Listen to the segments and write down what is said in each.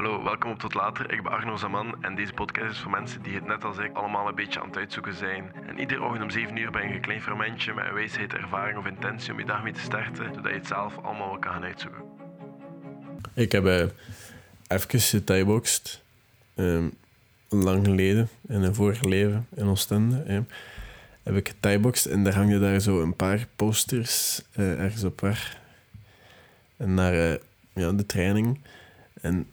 Hallo, welkom op Tot Later. Ik ben Arno Zaman en deze podcast is voor mensen die het net als ik allemaal een beetje aan het uitzoeken zijn. En iedere ochtend om 7 uur ben je een klein fermentje met een wijsheid, ervaring of intentie om je dag mee te starten, zodat je het zelf allemaal kan gaan uitzoeken. Ik heb uh, even getieboxed. Um, lang geleden, in een vorig leven in Oostende. Eh, heb ik getieboxed en daar hangden daar zo een paar posters uh, ergens op weg. En naar uh, ja, de training. En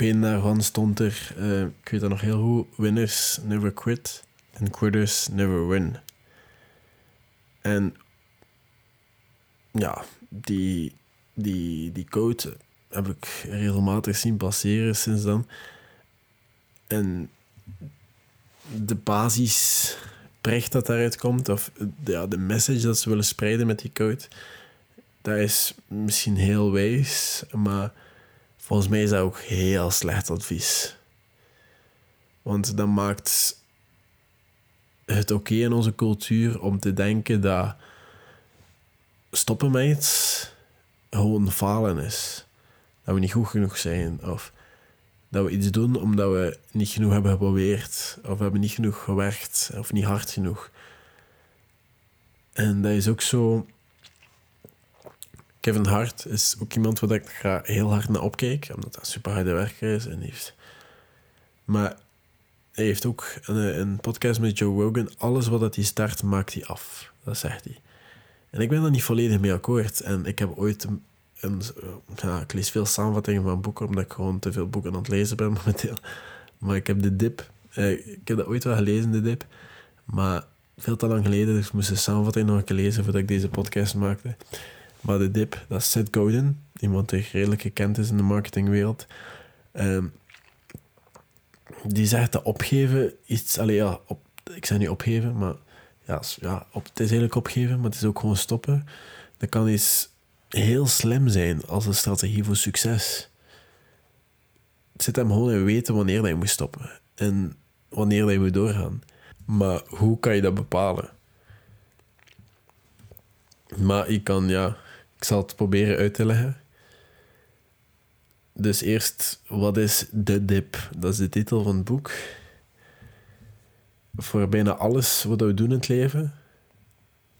een daarvan stond er, uh, ik weet dat nog heel goed, winners never quit and quitters never win. En ja, die, die, die code heb ik regelmatig zien passeren sinds dan. En de basis precht dat daaruit komt, of ja, de message dat ze willen spreiden met die code, dat is misschien heel wijs, maar volgens mij is dat ook heel slecht advies. Want dat maakt het oké in onze cultuur om te denken dat stoppen met iets gewoon falen is. Dat we niet goed genoeg zijn. Of dat we iets doen omdat we niet genoeg hebben geprobeerd. Of we hebben niet genoeg gewerkt. Of niet hard genoeg. En dat is ook zo... Kevin Hart is ook iemand waar ik heel hard naar opkijk. Omdat hij super harde werker is. En heeft... Maar hij heeft ook een, een podcast met Joe Rogan. Alles wat hij start, maakt hij af. Dat zegt hij. En ik ben daar niet volledig mee akkoord. En ik heb ooit en, ja, ik lees veel samenvattingen van boeken, omdat ik gewoon te veel boeken aan het lezen ben momenteel. Maar ik heb de dip. Eh, ik heb dat ooit wel gelezen, de dip. Maar veel te lang geleden, dus ik moest de samenvatting nog een keer lezen voordat ik deze podcast maakte. Maar de dip, dat is Seth Godin. Iemand die redelijk gekend is in de marketingwereld. Ehm, die zegt dat opgeven iets... Allee, ja, op, ik zeg niet opgeven, maar... Ja, ja op, het is eigenlijk opgeven, maar het is ook gewoon stoppen. Dat kan iets heel slim zijn als een strategie voor succes. Het zit hem gewoon in weten wanneer hij moet stoppen en wanneer hij moet doorgaan. Maar hoe kan je dat bepalen? Maar ik kan, ja, ik zal het proberen uit te leggen. Dus eerst, wat is de dip? Dat is de titel van het boek. Voor bijna alles wat we doen in het leven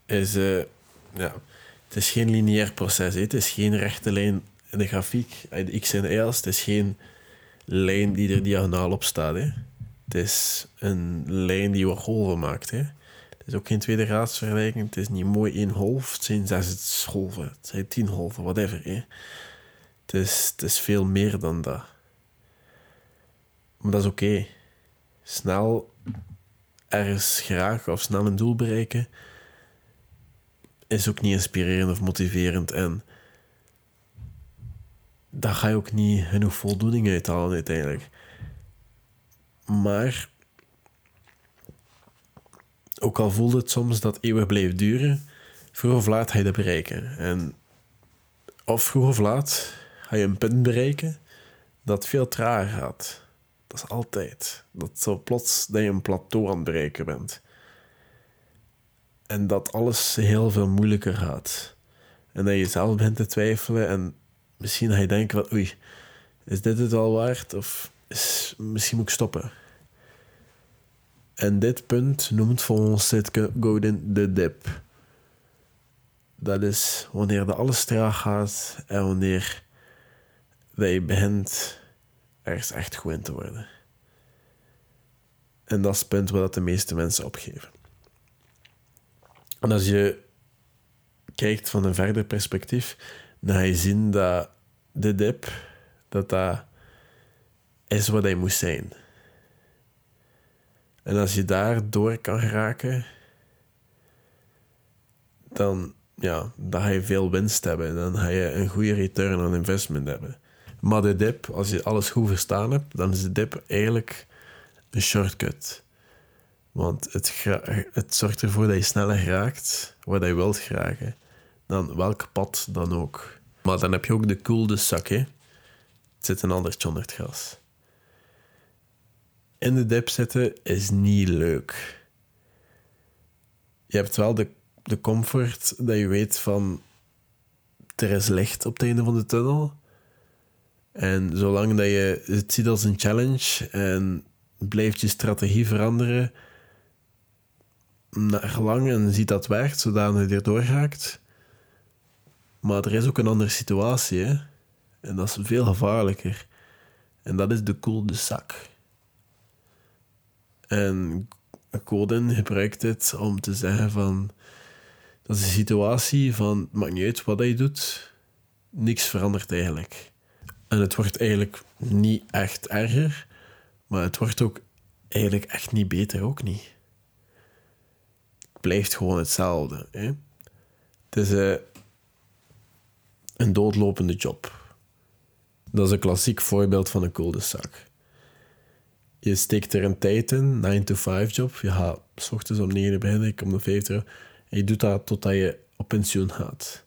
is, uh, ja, het is geen lineair proces. Hè. Het is geen rechte lijn in de grafiek. De x en de y, het is geen lijn die er diagonaal op staat. Hè. Het is een lijn die wat golven maakt. Hè. Is ook geen tweede graadsvergelijking. Het is niet mooi één golf. Het zijn zes golven. Het zijn tien golven, whatever. Hè. Het, is, het is veel meer dan dat. Maar dat is oké. Snel ergens graag of snel een doel bereiken is ook niet inspirerend of motiverend. En daar ga je ook niet genoeg voldoening uit halen uiteindelijk. Maar ook al voelt het soms dat eeuwig blijft duren, vroeg of laat ga je dat bereiken. En of vroeg of laat ga je een punt bereiken dat veel trager gaat. Dat is altijd. Dat zo plots dat je een plateau aan het bereiken bent. En dat alles heel veel moeilijker gaat. En dat je zelf begint te twijfelen en misschien ga je denken van oei, is dit het al waard? Of is, misschien moet ik stoppen. En dit punt noemt voor ons Seth Godin de dip. Dat is wanneer de alles traag gaat en wanneer je begint ergens echt goed te worden. En dat is het punt waar de meeste mensen opgeven. En als je kijkt van een verder perspectief, dan ga je zien dat de dip, dat dat is wat hij moest zijn. En als je daar door kan geraken, dan, ja, dan ga je veel winst hebben. Dan ga je een goede return on investment hebben. Maar de dip, als je alles goed verstaan hebt, dan is de dip eigenlijk een shortcut. Want het, het zorgt ervoor dat je sneller raakt waar je wilt geraken. Dan welk pad dan ook. Maar dan heb je ook de koelde zak, hè. Het zit een ander onder het gras. In de dip zitten is niet leuk. Je hebt wel de, de comfort dat je weet van... Er is licht op het einde van de tunnel. En zolang dat je het ziet als een challenge en blijft je strategie veranderen naar gelang en ziet dat werkt, zodat je erdoor raakt. Maar er is ook een andere situatie, hè? en dat is veel gevaarlijker. En dat is de koel de zak. En Gordon gebruikt dit om te zeggen van... Dat is een situatie van, het maakt niet uit wat je doet, niks verandert eigenlijk. En het wordt eigenlijk niet echt erger, maar het wordt ook eigenlijk echt niet beter, ook niet. Het blijft gewoon hetzelfde. Hè? Het is uh, een doodlopende job. Dat is een klassiek voorbeeld van een cul-de-sac. Je steekt er een tijd in, 9-to-5 job. Je gaat s ochtends om 9 uur beginnen, ik om de 5 uur. Je doet dat totdat je op pensioen gaat.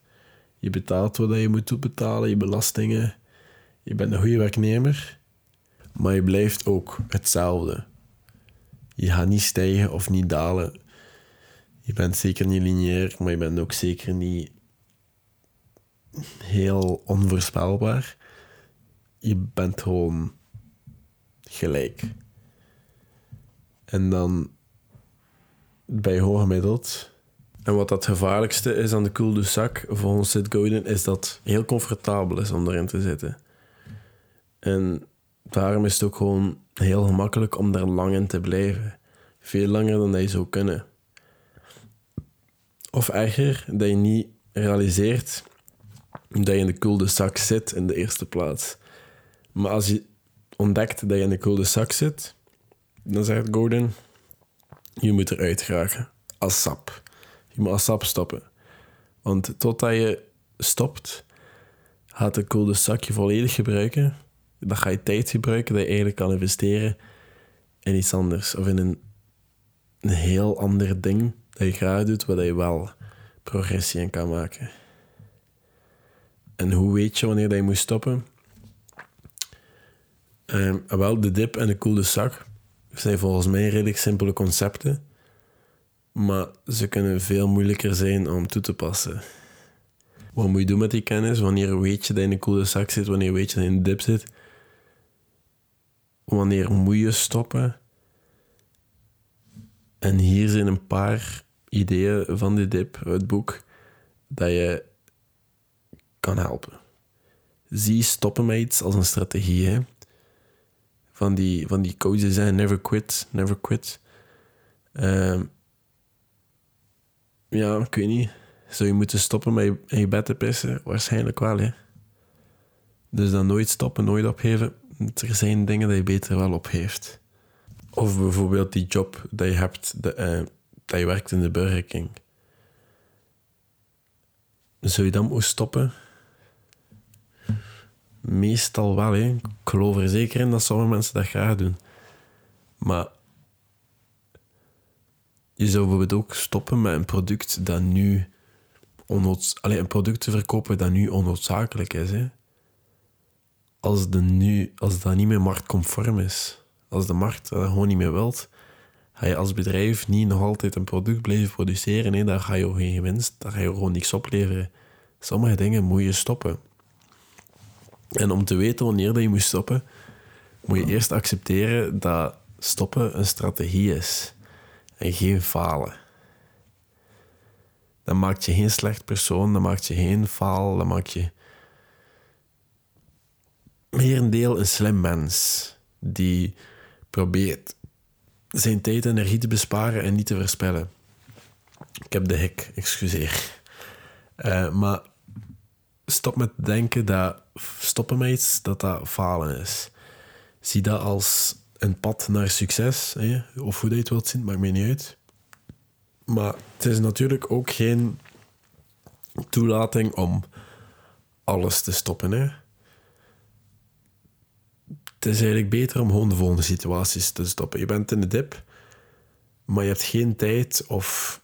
Je betaalt wat je moet betalen, je belastingen. Je bent een goede werknemer, maar je blijft ook hetzelfde. Je gaat niet stijgen of niet dalen. Je bent zeker niet lineair, maar je bent ook zeker niet heel onvoorspelbaar. Je bent gewoon gelijk. En dan bij hooggemiddeld. En wat dat gevaarlijkste is aan de Cool de Sac, volgens Sid Godin, is dat het heel comfortabel is om erin te zitten. En daarom is het ook gewoon heel gemakkelijk om daar lang in te blijven. Veel langer dan dat je zou kunnen. Of erger, dat je niet realiseert dat je in de koelde zak zit in de eerste plaats. Maar als je ontdekt dat je in de koelde zak zit, dan zegt Gordon, je moet eruit geraken. Als sap. Je moet als sap stoppen. Want totdat je stopt, gaat de koelde zak je volledig gebruiken dan ga je tijd gebruiken dat je eigenlijk kan investeren in iets anders. Of in een, een heel ander ding dat je graag doet, waar je wel progressie in kan maken. En hoe weet je wanneer je moet stoppen? Uh, wel, de dip en de koelde zak zijn volgens mij redelijk simpele concepten. Maar ze kunnen veel moeilijker zijn om toe te passen. Wat moet je doen met die kennis? Wanneer weet je dat je in een koelde zak zit? Wanneer weet je dat je in de dip zit? wanneer moet je stoppen? En hier zijn een paar ideeën van die dip het boek dat je kan helpen. Zie stoppen met iets als een strategie. Hè? Van, die, van die coaches zijn never quit, never quit. Uh, ja, ik weet niet. Zou je moeten stoppen met je, in je bed te pissen? Waarschijnlijk wel, hè. Dus dan nooit stoppen, nooit opgeven er zijn dingen dat je beter wel op heeft. Of bijvoorbeeld die job dat je hebt, de, uh, dat je werkt in de Burger King. Zou je dan moeten stoppen? Meestal wel, hè. Ik geloof er zeker in dat sommige mensen dat graag doen. Maar je zou bijvoorbeeld ook stoppen met een product dat nu onnoods... Allee, een product te verkopen dat nu onnoodzakelijk is, hè als, de nu, als dat niet meer marktconform is, als de markt dat gewoon niet meer wilt, ga je als bedrijf niet nog altijd een product blijven produceren. Nee, daar ga je geen winst, daar ga je gewoon niks opleveren. Sommige dingen moet je stoppen. En om te weten wanneer dat je moet stoppen, moet je eerst accepteren dat stoppen een strategie is en geen falen. Dan maakt je geen slecht persoon, dan maakt je geen faal, dan maakt je merendeel een slim mens die probeert zijn tijd en energie te besparen en niet te verspillen. Ik heb de hik, excuseer. Uh, maar stop met denken dat stoppen met iets, dat dat falen is. Zie dat als een pad naar succes. Hè? Of hoe dat je het wilt zien, maakt mij niet uit. Maar het is natuurlijk ook geen toelating om alles te stoppen. Hè? het is eigenlijk beter om gewoon de volgende situaties te stoppen. Je bent in de dip, maar je hebt geen tijd of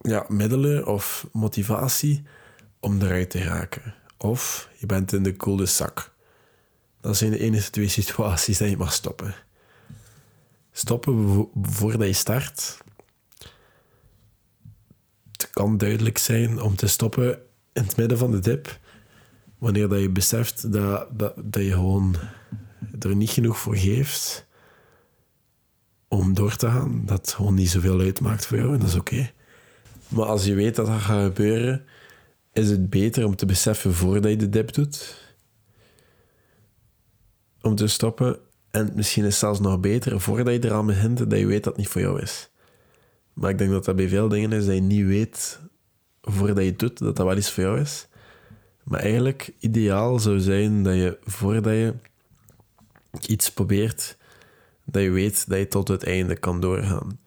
ja, middelen of motivatie om eruit te raken. Of je bent in de koelde zak. Dat zijn de enige twee situaties dat je mag stoppen. Stoppen voordat je start. Het kan duidelijk zijn om te stoppen in het midden van de dip wanneer dat je beseft dat, dat, dat je gewoon er niet genoeg voor geeft om door te gaan, dat het gewoon niet zoveel uitmaakt voor jou, en dat is oké. Maar als je weet dat dat gaat gebeuren, is het beter om te beseffen voordat je de dip doet. Om te stoppen. En misschien is het zelfs nog beter voordat je eraan begint, dat je weet dat het niet voor jou is. Maar ik denk dat dat bij veel dingen is dat je niet weet voordat je het doet, dat dat wel iets voor jou is. Maar eigenlijk, ideaal zou zijn dat je voordat je iets probeert, dat je weet dat je tot het einde kan doorgaan.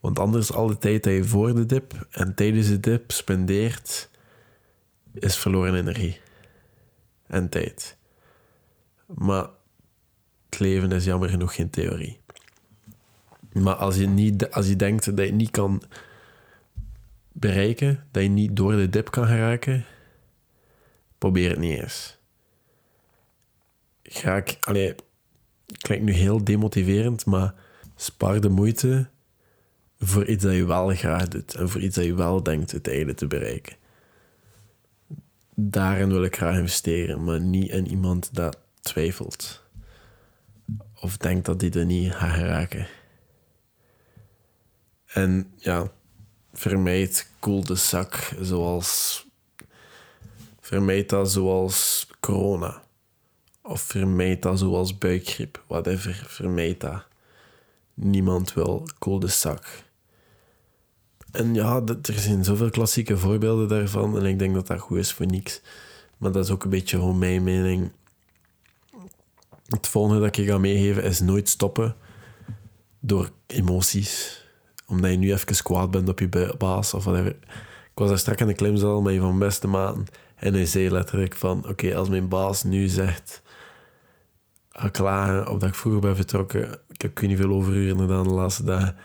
Want anders, al de tijd dat je voor de dip en tijdens de dip spendeert, is verloren energie en tijd. Maar het leven is jammer genoeg geen theorie. Maar als je, niet, als je denkt dat je niet kan bereiken, dat je niet door de dip kan geraken, probeer het niet eens. Ga ik, allee, klinkt nu heel demotiverend, maar spaar de moeite voor iets dat je wel graag doet en voor iets dat je wel denkt het einde te bereiken. Daarin wil ik graag investeren, maar niet in iemand dat twijfelt of denkt dat die er niet gaat geraken. En ja, vermijd koelde zak zoals vermijd dat zoals corona of vermijd dat zoals buikgriep, whatever, vermijd dat. Niemand wil koelde zak. En ja, er zijn zoveel klassieke voorbeelden daarvan. En ik denk dat dat goed is voor niks. Maar dat is ook een beetje gewoon mijn mening. Het volgende dat ik ga meegeven is nooit stoppen door emoties. Omdat je nu even kwaad bent op je baas of whatever. Ik was daar straks in de klimzaal met een van beste maten. En hij zei letterlijk van... Oké, als mijn baas nu zegt... Ga klagen of dat ik vroeger ben vertrokken... Ik heb niet veel overuren gedaan de laatste dagen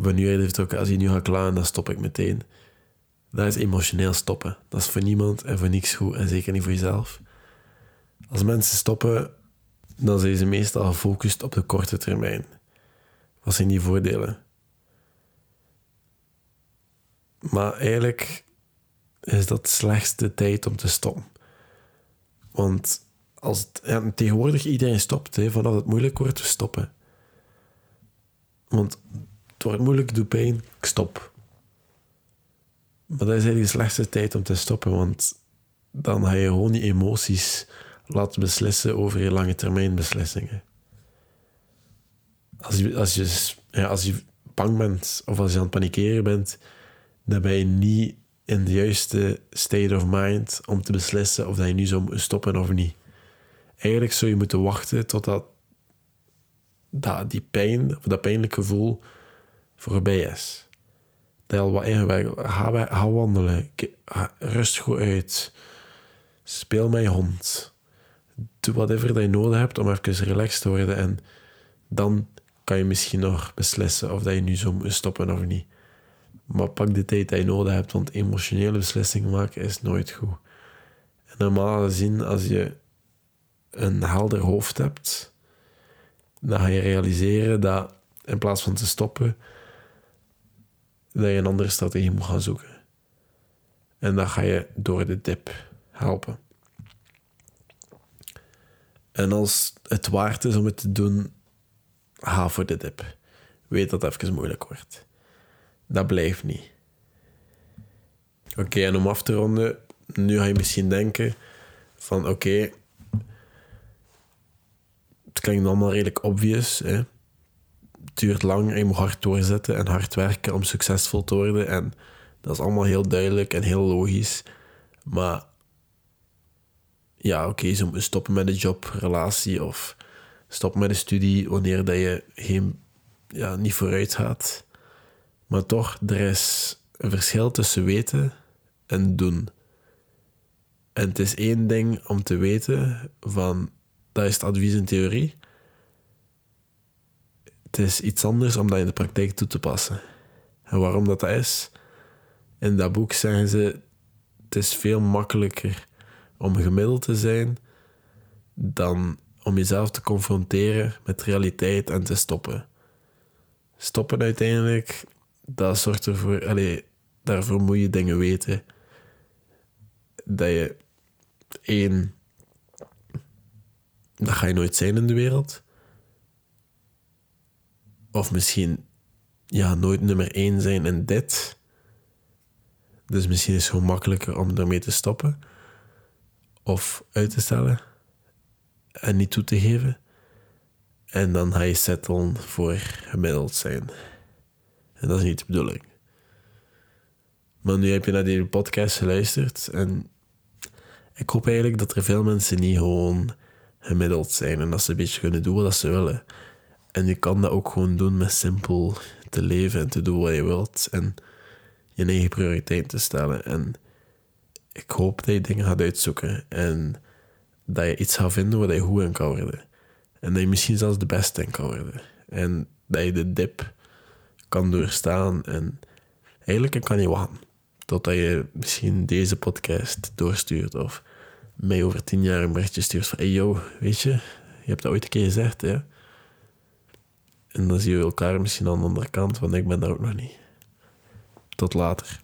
ik ben nu vertrokken. Als je nu gaat klaar, dan stop ik meteen. Dat is emotioneel stoppen. Dat is voor niemand en voor niks goed. En zeker niet voor jezelf. Als mensen stoppen, dan zijn ze meestal gefocust op de korte termijn. Wat zijn die voordelen? Maar eigenlijk is dat slechtste tijd om te stoppen. Want als tegenwoordig iedereen stopt, hè, vanaf het moeilijk wordt, te stoppen. Want het wordt moeilijk, doe pijn, ik stop. Maar dat is eigenlijk de slechtste tijd om te stoppen, want dan ga je gewoon die emoties laten beslissen over je lange termijn beslissingen. Als je, als, je, als je bang bent of als je aan het panikeren bent, dan ben je niet in de juiste state of mind om te beslissen of dat je nu zou moeten stoppen of niet. Eigenlijk zou je moeten wachten totdat dat, die pijn, of dat pijnlijk gevoel voorbij is. Deel wat ingewikkeld. Ga, ga wandelen. Rust goed uit. Speel met je hond. Doe whatever dat je nodig hebt om even relaxed te worden. En dan kan je misschien nog beslissen of dat je nu zo moet stoppen of niet. Maar pak de tijd die je nodig hebt, want emotionele beslissingen maken is nooit goed. En normaal gezien, als je een helder hoofd hebt, dan ga je realiseren dat in plaats van te stoppen, dat je een andere strategie moet gaan zoeken. En dan ga je door de dip helpen. En als het waard is om het te doen, ga voor de dip. Weet dat het even moeilijk wordt. Dat blijft niet. Oké, en om af te ronden, nu ga je misschien denken van oké, het klinkt allemaal redelijk obvious, hè? Duurt lang en je moet hard doorzetten en hard werken om succesvol te worden. En dat is allemaal heel duidelijk en heel logisch. Maar ja, oké, okay, zo stoppen met een job, relatie of stoppen met een studie wanneer dat je geen, ja, niet vooruit gaat. Maar toch, er is een verschil tussen weten en doen. En het is één ding om te weten van dat is het advies in theorie. Het is iets anders om dat in de praktijk toe te passen. En waarom dat, dat is? In dat boek zeggen ze: het is veel makkelijker om gemiddeld te zijn dan om jezelf te confronteren met realiteit en te stoppen. Stoppen uiteindelijk, dat zorgt ervoor, allez, daarvoor moet je dingen weten. Dat je één, dat ga je nooit zijn in de wereld. Of misschien ja, nooit nummer één zijn in dit. Dus misschien is het gewoon makkelijker om ermee te stoppen. Of uit te stellen. En niet toe te geven. En dan ga je settelen voor gemiddeld zijn. En dat is niet de bedoeling. Maar nu heb je naar die podcast geluisterd. En ik hoop eigenlijk dat er veel mensen niet gewoon gemiddeld zijn. En dat ze een beetje kunnen doen wat ze willen. En je kan dat ook gewoon doen met simpel te leven en te doen wat je wilt. En je eigen prioriteit te stellen. En ik hoop dat je dingen gaat uitzoeken. En dat je iets gaat vinden waar je goed in kan worden. En dat je misschien zelfs de beste in kan worden. En dat je de dip kan doorstaan. En eigenlijk kan je wachten. Totdat je misschien deze podcast doorstuurt. Of mij over tien jaar een berichtje stuurt van... Hey yo, weet je, je hebt dat ooit een keer gezegd, hè? En dan zien we elkaar misschien aan de andere kant, want ik ben daar ook nog niet. Tot later.